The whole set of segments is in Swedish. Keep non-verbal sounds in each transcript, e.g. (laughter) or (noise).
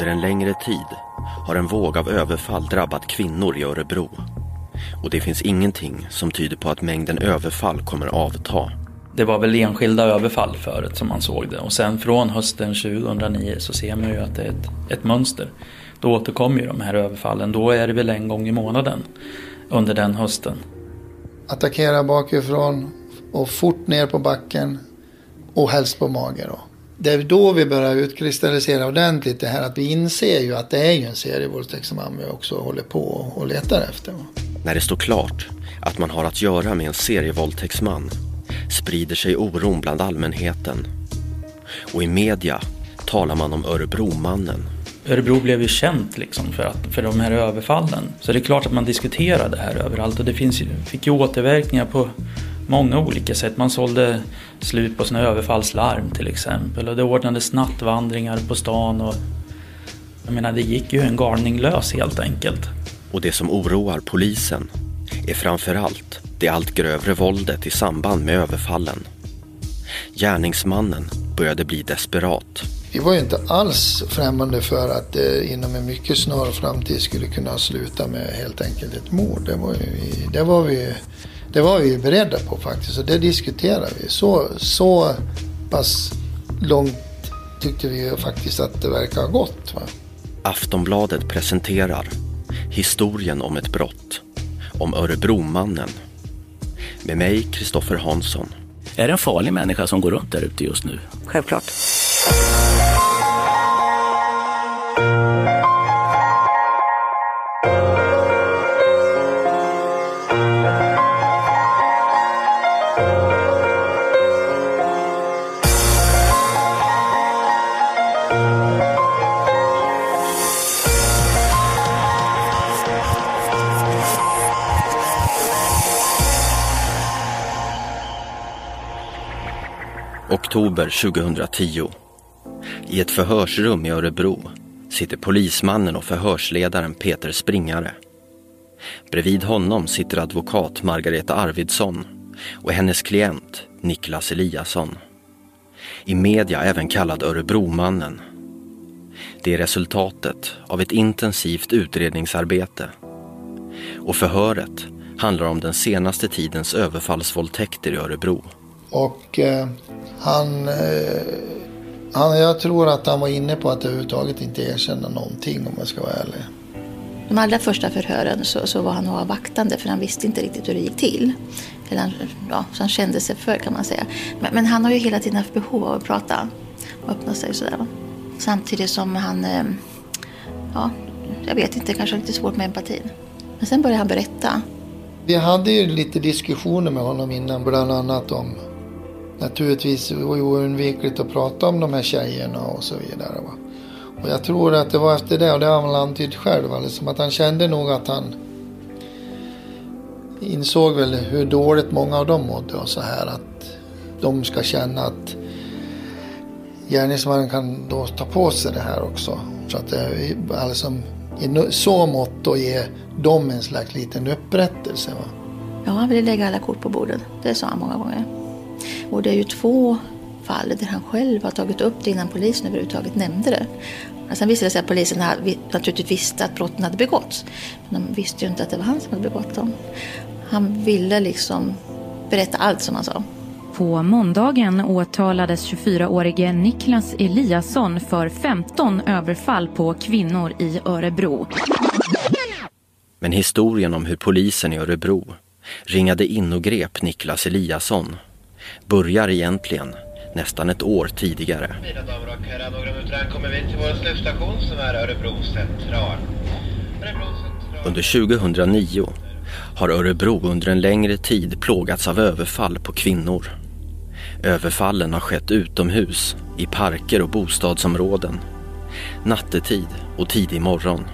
Under en längre tid har en våg av överfall drabbat kvinnor i Örebro. Och det finns ingenting som tyder på att mängden överfall kommer avta. Det var väl enskilda överfall förut som man såg det och sen från hösten 2009 så ser man ju att det är ett, ett mönster. Då återkommer ju de här överfallen. Då är det väl en gång i månaden under den hösten. Attackera bakifrån och fort ner på backen och helst på mage då. Det är då vi börjar utkristallisera ordentligt det här att vi inser ju att det är ju en serievåldtäktsman vi också håller på och letar efter. När det står klart att man har att göra med en serievåldtäktsman sprider sig oron bland allmänheten. Och i media talar man om Örebromannen. Örebro blev ju känt liksom för, att, för de här överfallen. Så det är klart att man diskuterar det här överallt och det finns, fick ju återverkningar på många olika sätt. Man sålde slut på sina överfallslarm till exempel och det ordnades nattvandringar på stan och jag menar det gick ju en galning lös helt enkelt. Och det som oroar polisen är framförallt det allt grövre våldet i samband med överfallen. Gärningsmannen började bli desperat. Vi var ju inte alls främmande för att det inom en mycket snar framtid skulle kunna sluta med helt enkelt ett mord. Det var, ju, det var vi det var vi beredda på faktiskt och det diskuterade vi. Så, så pass långt tyckte vi faktiskt att det verkar ha gått. Va? Aftonbladet presenterar historien om ett brott. Om Örebromannen. Med mig, Kristoffer Hansson. Är det en farlig människa som går runt där ute just nu? Självklart. Oktober 2010. I ett förhörsrum i Örebro sitter polismannen och förhörsledaren Peter Springare. Bredvid honom sitter advokat Margareta Arvidsson och hennes klient Niklas Eliasson. I media även kallad Örebromannen. Det är resultatet av ett intensivt utredningsarbete. Och förhöret handlar om den senaste tidens överfallsvåldtäkter i Örebro. Och eh, han, eh, han, jag tror att han var inne på att överhuvudtaget inte erkänna någonting om jag ska vara ärlig. De allra första förhören så, så var han nog avvaktande för han visste inte riktigt hur det gick till. Eller han, ja, så han kände sig för kan man säga. Men, men, han har ju hela tiden haft behov av att prata och öppna sig sådär. Samtidigt som han, eh, ja, jag vet inte, kanske lite svårt med empatin. Men sen började han berätta. Vi hade ju lite diskussioner med honom innan, bland annat om naturligtvis var det oundvikligt att prata om de här tjejerna och så vidare. Va? Och jag tror att det var efter det, och det har han antytt själv, liksom att han kände nog att han insåg väl hur dåligt många av dem mådde och så här att de ska känna att gärningsmannen kan då ta på sig det här också. Så att det alltså, i så mått att ge dem en slags liten upprättelse. Va? Ja, han ville lägga alla kort på bordet. Det sa han många gånger. Och det är ju två fall där han själv har tagit upp det innan polisen överhuvudtaget nämnde det. Sen visade det sig att polisen naturligtvis visste att brotten hade begåtts. Men de visste ju inte att det var han som hade begått dem. Han ville liksom berätta allt som han sa. På måndagen åtalades 24-årige Niklas Eliasson för 15 överfall på kvinnor i Örebro. Men historien om hur polisen i Örebro ringade in och grep Niklas Eliasson börjar egentligen nästan ett år tidigare. Mina damer och herrar, några minuter kommer vi till vår slutstation som är Örebro central. Under 2009 har Örebro under en längre tid plågats av överfall på kvinnor. Överfallen har skett utomhus, i parker och bostadsområden, nattetid och tidig morgon.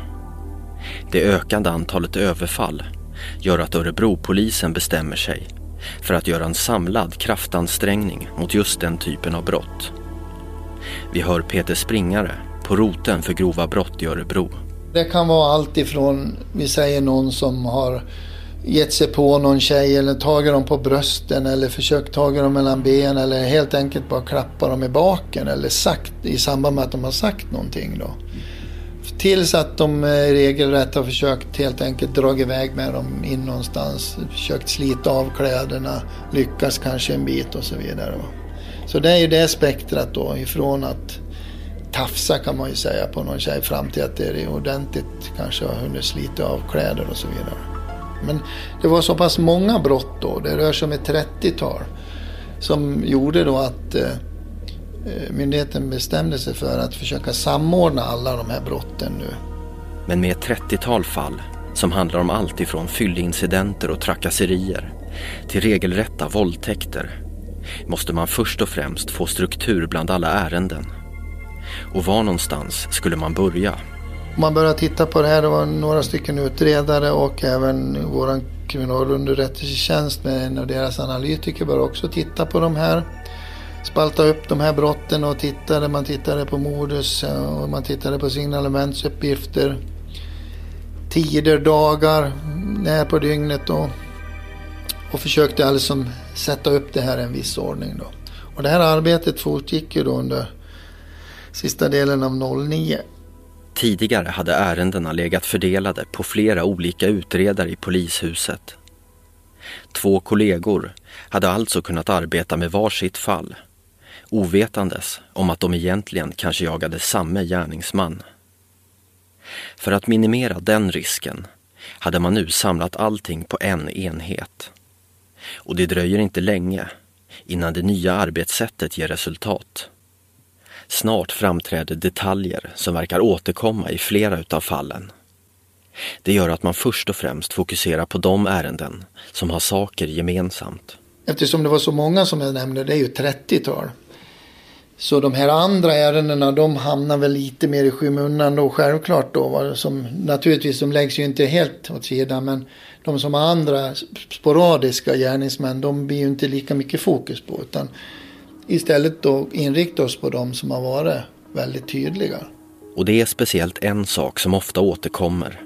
Det ökande antalet överfall gör att Örebropolisen bestämmer sig för att göra en samlad kraftansträngning mot just den typen av brott. Vi hör Peter Springare på roten för grova brott i Örebro. Det kan vara allt ifrån, vi säger någon som har gett sig på någon tjej eller tagit dem på brösten eller försökt tagit dem mellan benen eller helt enkelt bara klappa dem i baken eller sagt i samband med att de har sagt någonting då. Tills att de eh, regelrätt har försökt helt enkelt dra iväg med dem in någonstans. Försökt slita av kläderna, lyckas kanske en bit och så vidare. Så det är ju det spektrat då ifrån att tafsa kan man ju säga på någon tjej fram till att det är ordentligt kanske har hunnit slita av kläder och så vidare. Men det var så pass många brott då, det rör sig om ett 30-tal, som gjorde då att eh, myndigheten bestämde sig för att försöka samordna alla de här brotten nu. Men med ett 30-tal fall som handlar om allt ifrån fylleincidenter och trakasserier till regelrätta våldtäkter måste man först och främst få struktur bland alla ärenden. Och var någonstans skulle man börja? Man började titta på det här, det var några stycken utredare och även vår kriminalunderrättelsetjänst med en av deras analytiker började också titta på de här. Spalta upp de här brotten och tittade, man tittade på modus och man tittade på signalementsuppgifter. Tider, dagar, när på dygnet då. Och försökte alltså sätta upp det här i en viss ordning då. Och det här arbetet fortgick ju då under sista delen av 09. Tidigare hade ärendena legat fördelade på flera olika utredare i polishuset. Två kollegor hade alltså kunnat arbeta med varsitt fall, ovetandes om att de egentligen kanske jagade samme gärningsman. För att minimera den risken hade man nu samlat allting på en enhet. Och det dröjer inte länge innan det nya arbetssättet ger resultat. Snart framträder detaljer som verkar återkomma i flera utav fallen. Det gör att man först och främst fokuserar på de ärenden som har saker gemensamt. Eftersom det var så många som jag nämnde, det är ju 30-tal. Så de här andra ärendena de hamnar väl lite mer i skymundan då självklart då. Som, naturligtvis de läggs ju inte helt åt sidan men de som har andra sporadiska gärningsmän de blir ju inte lika mycket fokus på. Utan istället då inrikta oss på de som har varit väldigt tydliga. Och det är speciellt en sak som ofta återkommer.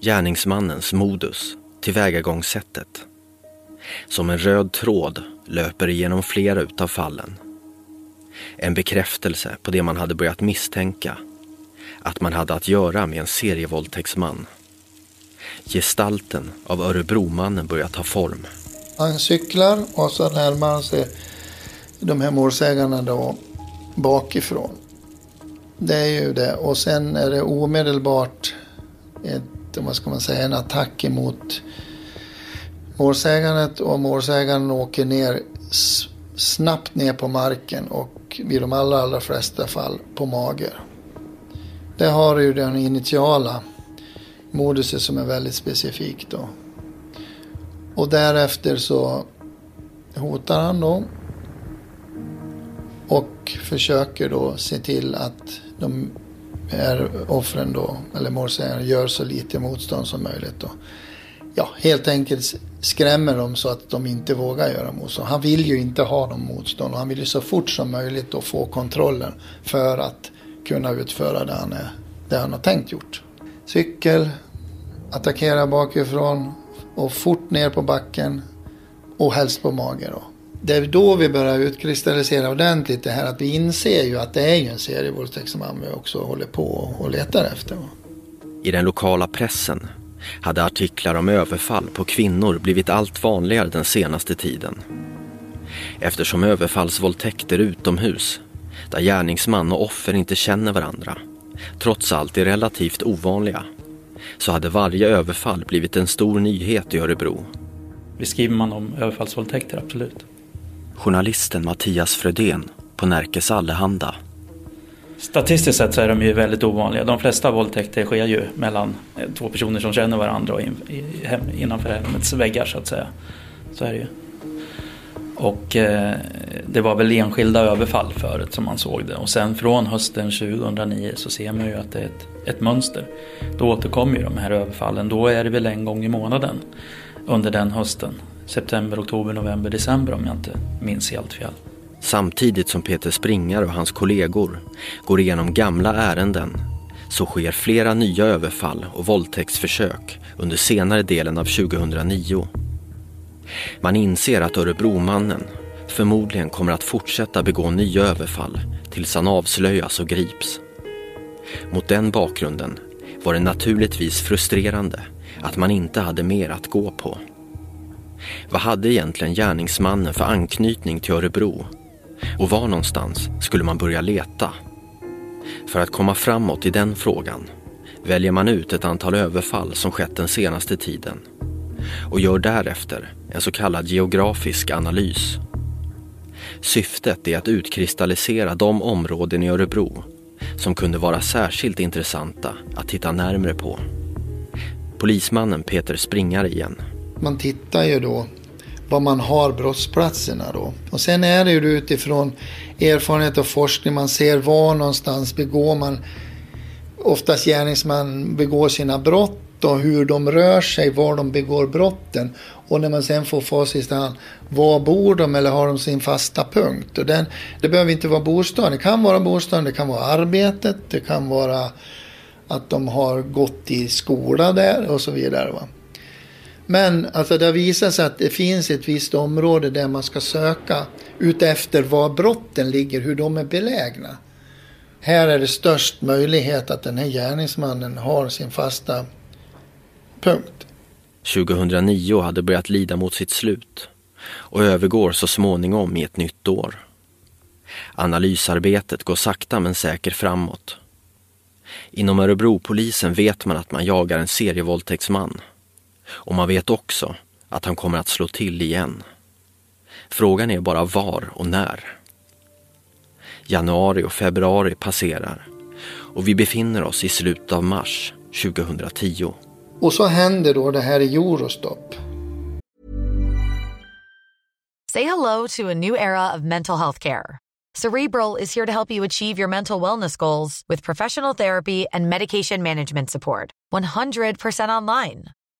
Gärningsmannens modus, tillvägagångssättet. Som en röd tråd löper igenom flera utav fallen. En bekräftelse på det man hade börjat misstänka. Att man hade att göra med en serievåldtäktsman. Gestalten av Örebromannen börjar ta form. Han cyklar och så närmar han sig de här målsägarna då bakifrån. Det är ju det. Och sen är det omedelbart ett, vad ska man säga, en attack emot målsägandet och målsägaren åker ner snabbt ner på marken och vid de allra, allra flesta fall på mage. Det har ju den initiala moduset som är väldigt specifikt då. Och därefter så hotar han då och försöker då se till att de här offren då, eller målsägaren, gör så lite motstånd som möjligt. Då. Ja, helt enkelt skrämmer dem så att de inte vågar göra motstånd. Han vill ju inte ha dem motstånd och han vill ju så fort som möjligt då få kontrollen för att kunna utföra det han, är, det han har tänkt gjort. Cykel, attackera bakifrån och fort ner på backen och helst på mage då det är då vi börjar utkristallisera ordentligt det här att vi inser ju att det är ju en serievåldtäkt som vi också håller på och letar efter. I den lokala pressen hade artiklar om överfall på kvinnor blivit allt vanligare den senaste tiden. Eftersom överfallsvåldtäkter utomhus, där gärningsman och offer inte känner varandra, trots allt är relativt ovanliga, så hade varje överfall blivit en stor nyhet i Örebro. Beskriver man om överfallsvåldtäkter, absolut journalisten Mattias Frödén på Närkes Allehanda. Statistiskt sett så är de ju väldigt ovanliga. De flesta våldtäkter sker ju mellan eh, två personer som känner varandra och in, innanför hemmets väggar så att säga. Så är det ju. Och eh, det var väl enskilda överfall förut som man såg det. Och sen från hösten 2009 så ser man ju att det är ett, ett mönster. Då återkommer ju de här överfallen. Då är det väl en gång i månaden under den hösten september, oktober, november, december om jag inte minns helt fel. Samtidigt som Peter Springare och hans kollegor går igenom gamla ärenden så sker flera nya överfall och våldtäktsförsök under senare delen av 2009. Man inser att Örebromannen förmodligen kommer att fortsätta begå nya överfall tills han avslöjas och grips. Mot den bakgrunden var det naturligtvis frustrerande att man inte hade mer att gå på. Vad hade egentligen gärningsmannen för anknytning till Örebro? Och var någonstans skulle man börja leta? För att komma framåt i den frågan väljer man ut ett antal överfall som skett den senaste tiden och gör därefter en så kallad geografisk analys. Syftet är att utkristallisera de områden i Örebro som kunde vara särskilt intressanta att titta närmre på. Polismannen Peter Springare igen. Man tittar ju då var man har brottsplatserna då. Och sen är det ju utifrån erfarenhet och forskning man ser var någonstans begår man oftast gärningsman begår sina brott och hur de rör sig, var de begår brotten. Och när man sen får facit i hand, var bor de eller har de sin fasta punkt? Och den, det behöver inte vara bostaden, det kan vara bostaden, det kan vara arbetet, det kan vara att de har gått i skola där och så vidare. Va? Men alltså det har visat sig att det finns ett visst område där man ska söka utefter var brotten ligger, hur de är belägna. Här är det störst möjlighet att den här gärningsmannen har sin fasta punkt. 2009 hade börjat lida mot sitt slut och övergår så småningom i ett nytt år. Analysarbetet går sakta men säkert framåt. Inom Örebropolisen vet man att man jagar en serievåldtäktsman. Och man vet också att han kommer att slå till igen. Frågan är bara var och när. Januari och februari passerar och vi befinner oss i slutet av mars 2010. Och så händer då det här i Eurostop. Say hello to a new era of mental health care. Cerebral is here to help you achieve your mental wellness goals with professional therapy and medication management support. 100% online.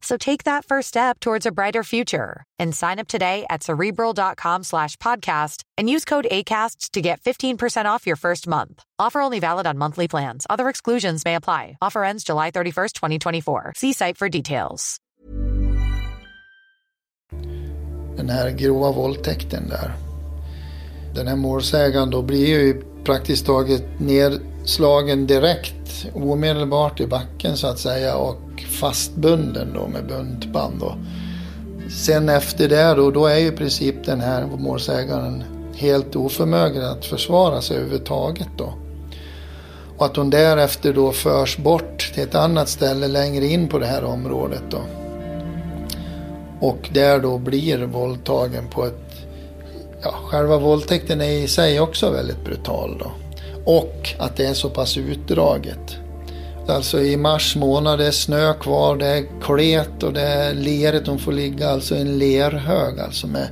So take that first step towards a brighter future and sign up today at cerebral.com slash podcast and use code ACasts to get 15% off your first month. Offer only valid on monthly plans. Other exclusions may apply. Offer ends July 31st, 2024. See site for details. Den här grova våldtäkten där. Den här målsägaren då blir ju praktiskt taget nedslagen direkt, omedelbart i backen så att säga och fastbunden då med buntband. Då. Sen efter det då, då är ju i princip den här målsägaren helt oförmögen att försvara sig överhuvudtaget då. Och att hon därefter då förs bort till ett annat ställe längre in på det här området då. Och där då blir våldtagen på ett... Ja, själva våldtäkten är i sig också väldigt brutal då. Och att det är så pass utdraget. Alltså i mars månad, det är snö kvar, det är klet och det är leret. De får ligga alltså i en lerhög alltså med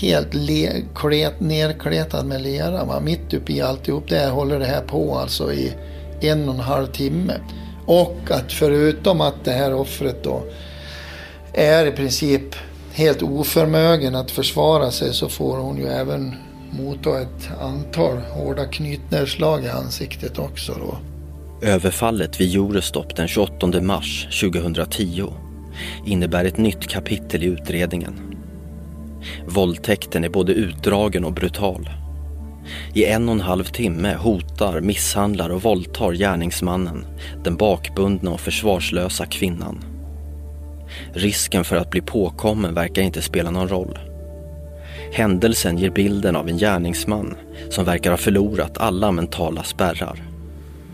helt le, klet, nerkletad med lera. Va? Mitt uppe i alltihop det håller det här på alltså i en och en halv timme. Och att förutom att det här offret då är i princip helt oförmögen att försvara sig så får hon ju även motta ett antal hårda knytnävsslag i ansiktet också då. Överfallet vid Eurostop den 28 mars 2010 innebär ett nytt kapitel i utredningen. Våldtäkten är både utdragen och brutal. I en och en halv timme hotar, misshandlar och våldtar gärningsmannen den bakbundna och försvarslösa kvinnan. Risken för att bli påkommen verkar inte spela någon roll. Händelsen ger bilden av en gärningsman som verkar ha förlorat alla mentala spärrar.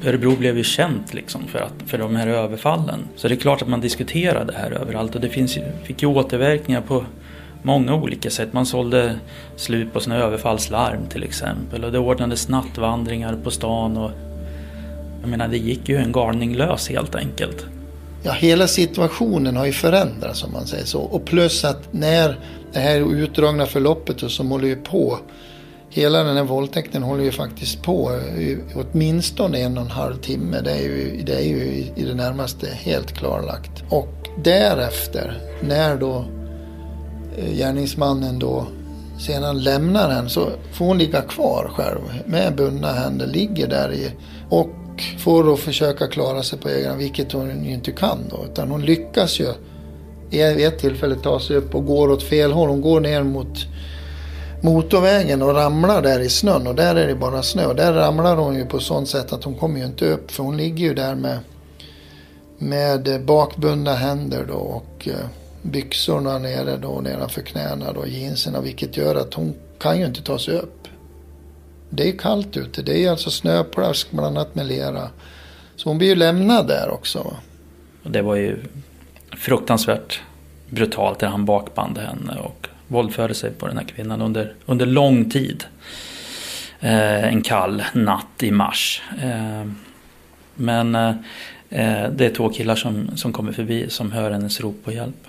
Örebro blev ju känt liksom för, att, för de här överfallen. Så det är klart att man diskuterar det här överallt och det finns, fick ju återverkningar på många olika sätt. Man sålde slut på sina överfallslarm till exempel och det ordnades nattvandringar på stan och jag menar det gick ju en galning lös helt enkelt. Ja, hela situationen har ju förändrats om man säger så. Och plus att när det här utdragna förloppet som håller ju på hela den här våldtäkten håller ju faktiskt på i åtminstone en och en halv timme. Det är ju, det är ju i det närmaste helt klarlagt. Och därefter, när då eh, gärningsmannen då sedan lämnar henne så får hon ligga kvar själv med bundna händer, ligger där i och får då försöka klara sig på egen vilket hon ju inte kan då. Utan hon lyckas ju i ett tillfälle ta sig upp och går åt fel håll. Hon går ner mot motorvägen och ramlar där i snön och där är det bara snö. och Där ramlar hon ju på sånt sätt att hon kommer ju inte upp för hon ligger ju där med, med bakbundna händer då och eh, byxorna nere då nedanför knäna då, jeansen vilket gör att hon kan ju inte ta sig upp. Det är kallt ute, det är alltså snöplask blandat med lera. Så hon blir ju lämnad där också. Och det var ju fruktansvärt brutalt när han bakband henne och våldförde sig på den här kvinnan under, under lång tid. Eh, en kall natt i mars. Eh, men eh, det är två killar som, som kommer förbi som hör hennes rop på hjälp.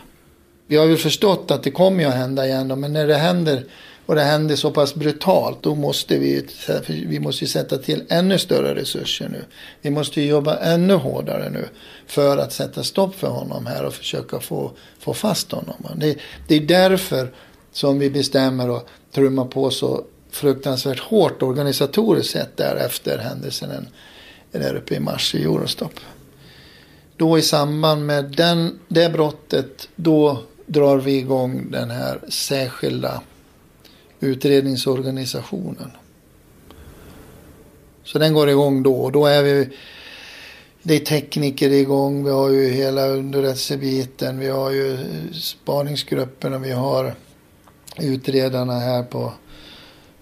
Vi har ju förstått att det kommer att hända igen men när det händer och det händer så pass brutalt då måste vi, vi måste sätta till ännu större resurser nu. Vi måste jobba ännu hårdare nu för att sätta stopp för honom här och försöka få, få fast honom. Det, det är därför som vi bestämmer att trumma på så fruktansvärt hårt organisatoriskt sett därefter händelsen där uppe i mars i Eurostop. Då i samband med den, det brottet, då drar vi igång den här särskilda utredningsorganisationen. Så den går igång då och då är vi det är tekniker igång, vi har ju hela underrättelsebiten, vi har ju spaningsgrupperna, vi har utredarna här på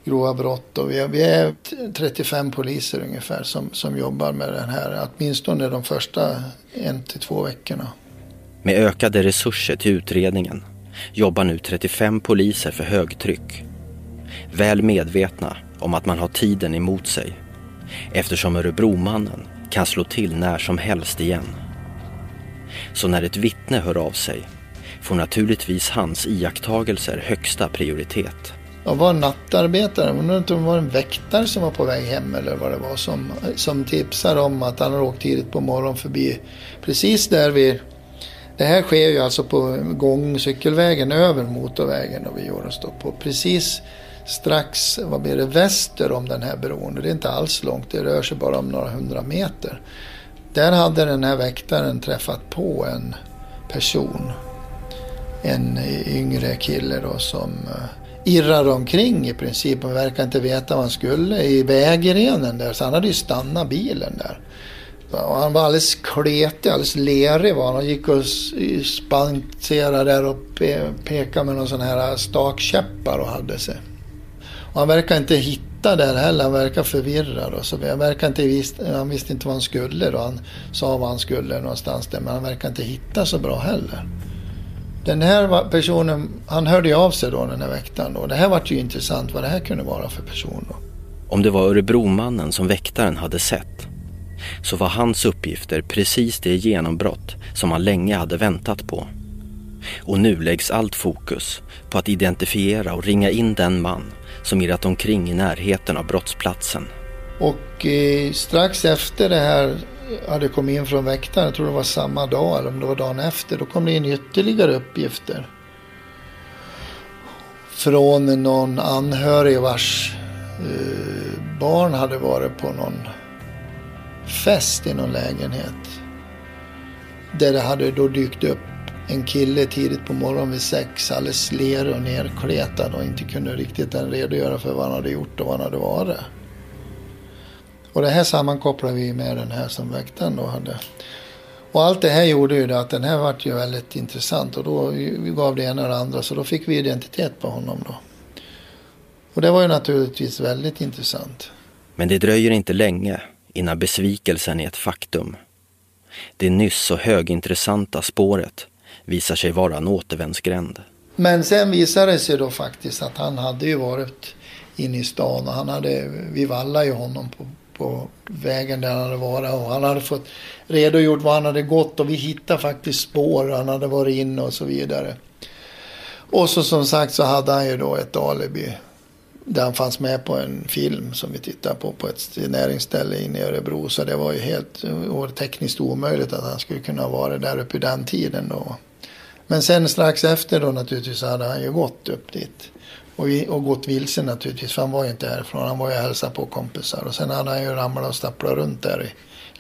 grova brott och vi är, vi är 35 poliser ungefär som, som jobbar med den här, åtminstone de första en till två veckorna. Med ökade resurser till utredningen jobbar nu 35 poliser för högtryck. Väl medvetna om att man har tiden emot sig eftersom Örebromannen kan slå till när som helst igen. Så när ett vittne hör av sig får naturligtvis hans iakttagelser högsta prioritet. Jag var nattarbetare, jag undrar inte om det var en väktare som var på väg hem eller vad det var som, som tipsade om att han hade åkt tidigt på morgonen förbi precis där vi det här sker ju alltså på gångcykelvägen över motorvägen och vi gör oss då på precis strax, vad blir det, väster om den här bron. Det är inte alls långt, det rör sig bara om några hundra meter. Där hade den här väktaren träffat på en person. En eh, yngre kille då som eh, irrar irrade omkring i princip och verkar inte veta vad han skulle i vägrenen där. Så han hade ju stannat bilen där. Och han var alldeles kletig, alldeles lerig var han. Han gick och spanserade där och pekade med någon sån här eh, stakkäppar och hade sig. Och han verkar inte hitta där heller, han verkar förvirrad. Och så. Han, verkar inte visst, han visste inte vad han skulle då. Han sa vad han skulle någonstans där, men han verkar inte hitta så bra heller. Den här personen, han hörde ju av sig då den här väktaren då. Det här var ju intressant vad det här kunde vara för person då. Om det var Örebromannen som väktaren hade sett så var hans uppgifter precis det genombrott som han länge hade väntat på. Och nu läggs allt fokus på att identifiera och ringa in den man som irrat omkring i närheten av brottsplatsen. Och eh, strax efter det här hade kommit in från väktaren, jag tror det var samma dag eller om det var dagen efter, då kom det in ytterligare uppgifter. Från någon anhörig vars eh, barn hade varit på någon fest i någon lägenhet. Där det hade då dykt upp en kille tidigt på morgonen vid sex, alldeles lerig och nerkletad och inte kunde riktigt än redogöra för vad han hade gjort och vad han hade varit. Och det här sammankopplar vi med den här som väktaren då hade. Och allt det här gjorde ju det att den här vart ju väldigt intressant och då vi gav det ena och det andra så då fick vi identitet på honom då. Och det var ju naturligtvis väldigt intressant. Men det dröjer inte länge innan besvikelsen är ett faktum. Det nyss så högintressanta spåret visar sig vara en återvändsgränd. Men sen visade det sig då faktiskt att han hade ju varit inne i stan och han hade, vi vallade ju honom på, på vägen där han hade varit och han hade fått redogjort var han hade gått och vi hittade faktiskt spår han hade varit inne och så vidare. Och så som sagt så hade han ju då ett alibi där han fanns med på en film som vi tittade på på ett näringsställe inne i Örebro. Så det var ju helt var tekniskt omöjligt att han skulle kunna vara där uppe i den tiden. Då. Men sen strax efter då naturligtvis hade han ju gått upp dit. Och, och gått vilse naturligtvis, för han var ju inte härifrån. Han var ju och hälsade på kompisar. Och sen hade han ju ramlat och stapplat runt där i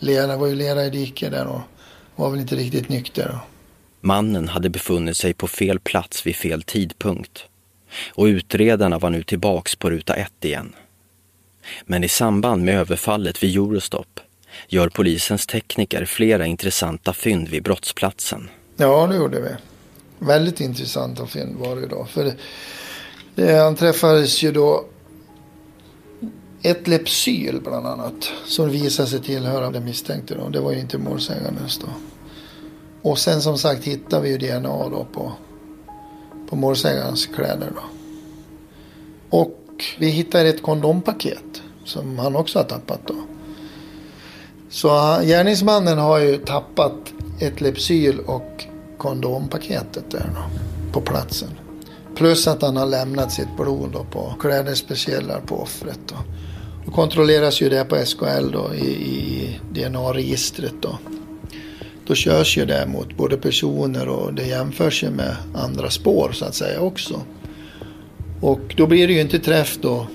lera. Det var ju lera i diket där och var väl inte riktigt nykter. Då. Mannen hade befunnit sig på fel plats vid fel tidpunkt. Och utredarna var nu tillbaks på ruta ett igen. Men i samband med överfallet vid Eurostop gör polisens tekniker flera intressanta fynd vid brottsplatsen. Ja, det gjorde vi. Väldigt intressanta fynd var det då. För det, det anträffades ju då ett Lepsyl bland annat. Som visade sig tillhöra den misstänkte då. Det var ju inte målsägandens då. Och sen som sagt hittade vi ju DNA då på, på målsägarens kläder då. Och vi hittade ett kondompaket som han också har tappat då. Så gärningsmannen har ju tappat ett Lypsyl och kondompaketet där då, på platsen. Plus att han har lämnat sitt blod då på klädespecieller på offret. Då. Då kontrolleras ju det på SKL då i, i DNA-registret då. Då körs ju det mot både personer och det jämförs ju med andra spår så att säga också. Och då blir det ju inte träff då.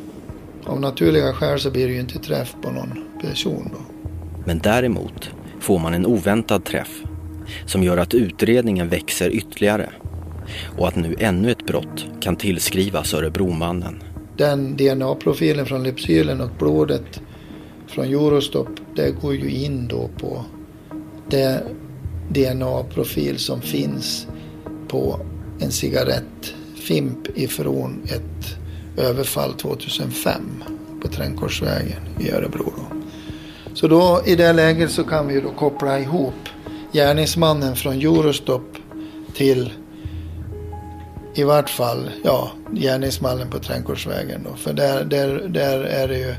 Av naturliga skäl så blir det ju inte träff på någon person då. Men däremot får man en oväntad träff som gör att utredningen växer ytterligare och att nu ännu ett brott kan tillskrivas Örebromannen. Den DNA-profilen från Lepsylen och blodet från Eurostop det går ju in då på det DNA-profil som finns på en cigarettfimp ifrån ett överfall 2005 på Trängkorsvägen i Örebro. Då. Så då i det läget så kan vi då koppla ihop gärningsmannen från Eurostop till i vart fall ja, gärningsmannen på Trängkorsvägen. Då. För där, där, där är det ju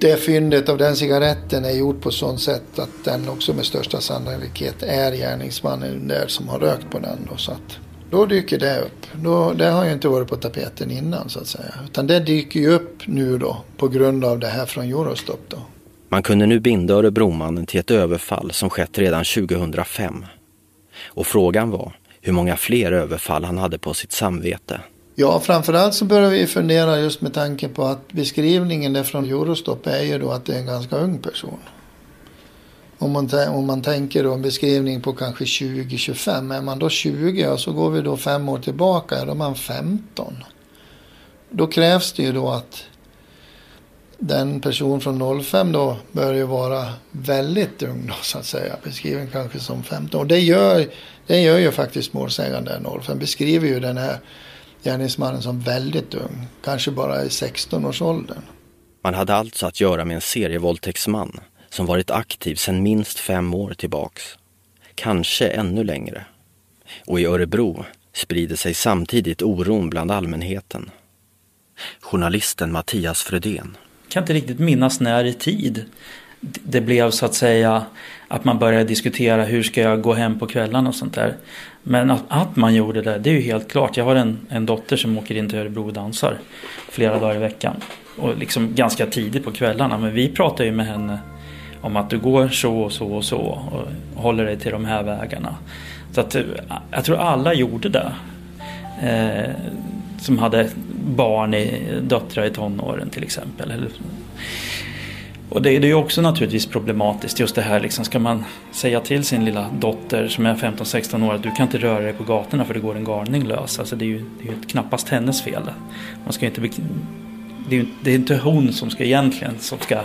det fyndet av den cigaretten är gjort på sånt sätt att den också med största sannolikhet är gärningsmannen där som har rökt på den. Då, så att då dyker det upp. Då, det har ju inte varit på tapeten innan så att säga. Utan det dyker ju upp nu då på grund av det här från Eurostop då. Man kunde nu binda Örebromannen till ett överfall som skett redan 2005. Och frågan var hur många fler överfall han hade på sitt samvete. Ja, framförallt så börjar vi fundera just med tanke på att beskrivningen där från Eurostop är ju då att det är en ganska ung person. Om man, om man tänker då en beskrivning på kanske 20-25, är man då 20 och så går vi då fem år tillbaka, då är man 15. Då krävs det ju då att den person från 05 då bör ju vara väldigt ung då så att säga. Beskriven kanske som 15. Och det gör, det gör ju faktiskt målsäganden 05. Beskriver ju den här gärningsmannen som väldigt ung. Kanske bara i 16-årsåldern. Man hade alltså att göra med en serievåldtäktsman som varit aktiv sedan minst fem år tillbaks. Kanske ännu längre. Och i Örebro sprider sig samtidigt oron bland allmänheten. Journalisten Mattias Frödén kan inte riktigt minnas när i tid det blev så att säga att man började diskutera hur ska jag gå hem på kvällarna och sånt där. Men att, att man gjorde det, det är ju helt klart. Jag har en, en dotter som åker in till Örebro och dansar flera dagar i veckan. Och liksom ganska tidigt på kvällarna. Men vi pratar ju med henne om att du går så och så och så och håller dig till de här vägarna. Så att jag tror alla gjorde det. Eh, som hade barn, i, döttrar i tonåren till exempel. Och det, det är ju också naturligtvis problematiskt just det här liksom, ska man säga till sin lilla dotter som är 15-16 år att du kan inte röra dig på gatorna för det går en galning lös. Alltså det är ju, det är ju knappast hennes fel. Man ska inte, det, är ju, det är inte hon som ska egentligen som ska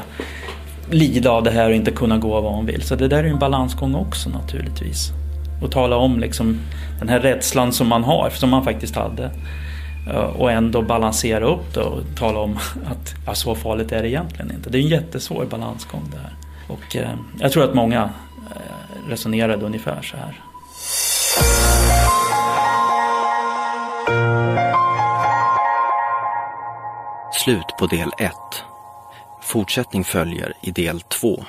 lida av det här och inte kunna gå vad hon vill. Så det där är ju en balansgång också naturligtvis. Och tala om liksom den här rädslan som man har, som man faktiskt hade. Eh, och ändå balansera upp det och tala om (laughs) att ja, så farligt är det egentligen inte. Det är en jättesvår balansgång det här. Och eh, jag tror att många eh, resonerade ungefär så här. Slut på del 1. Fortsättning följer i del 2.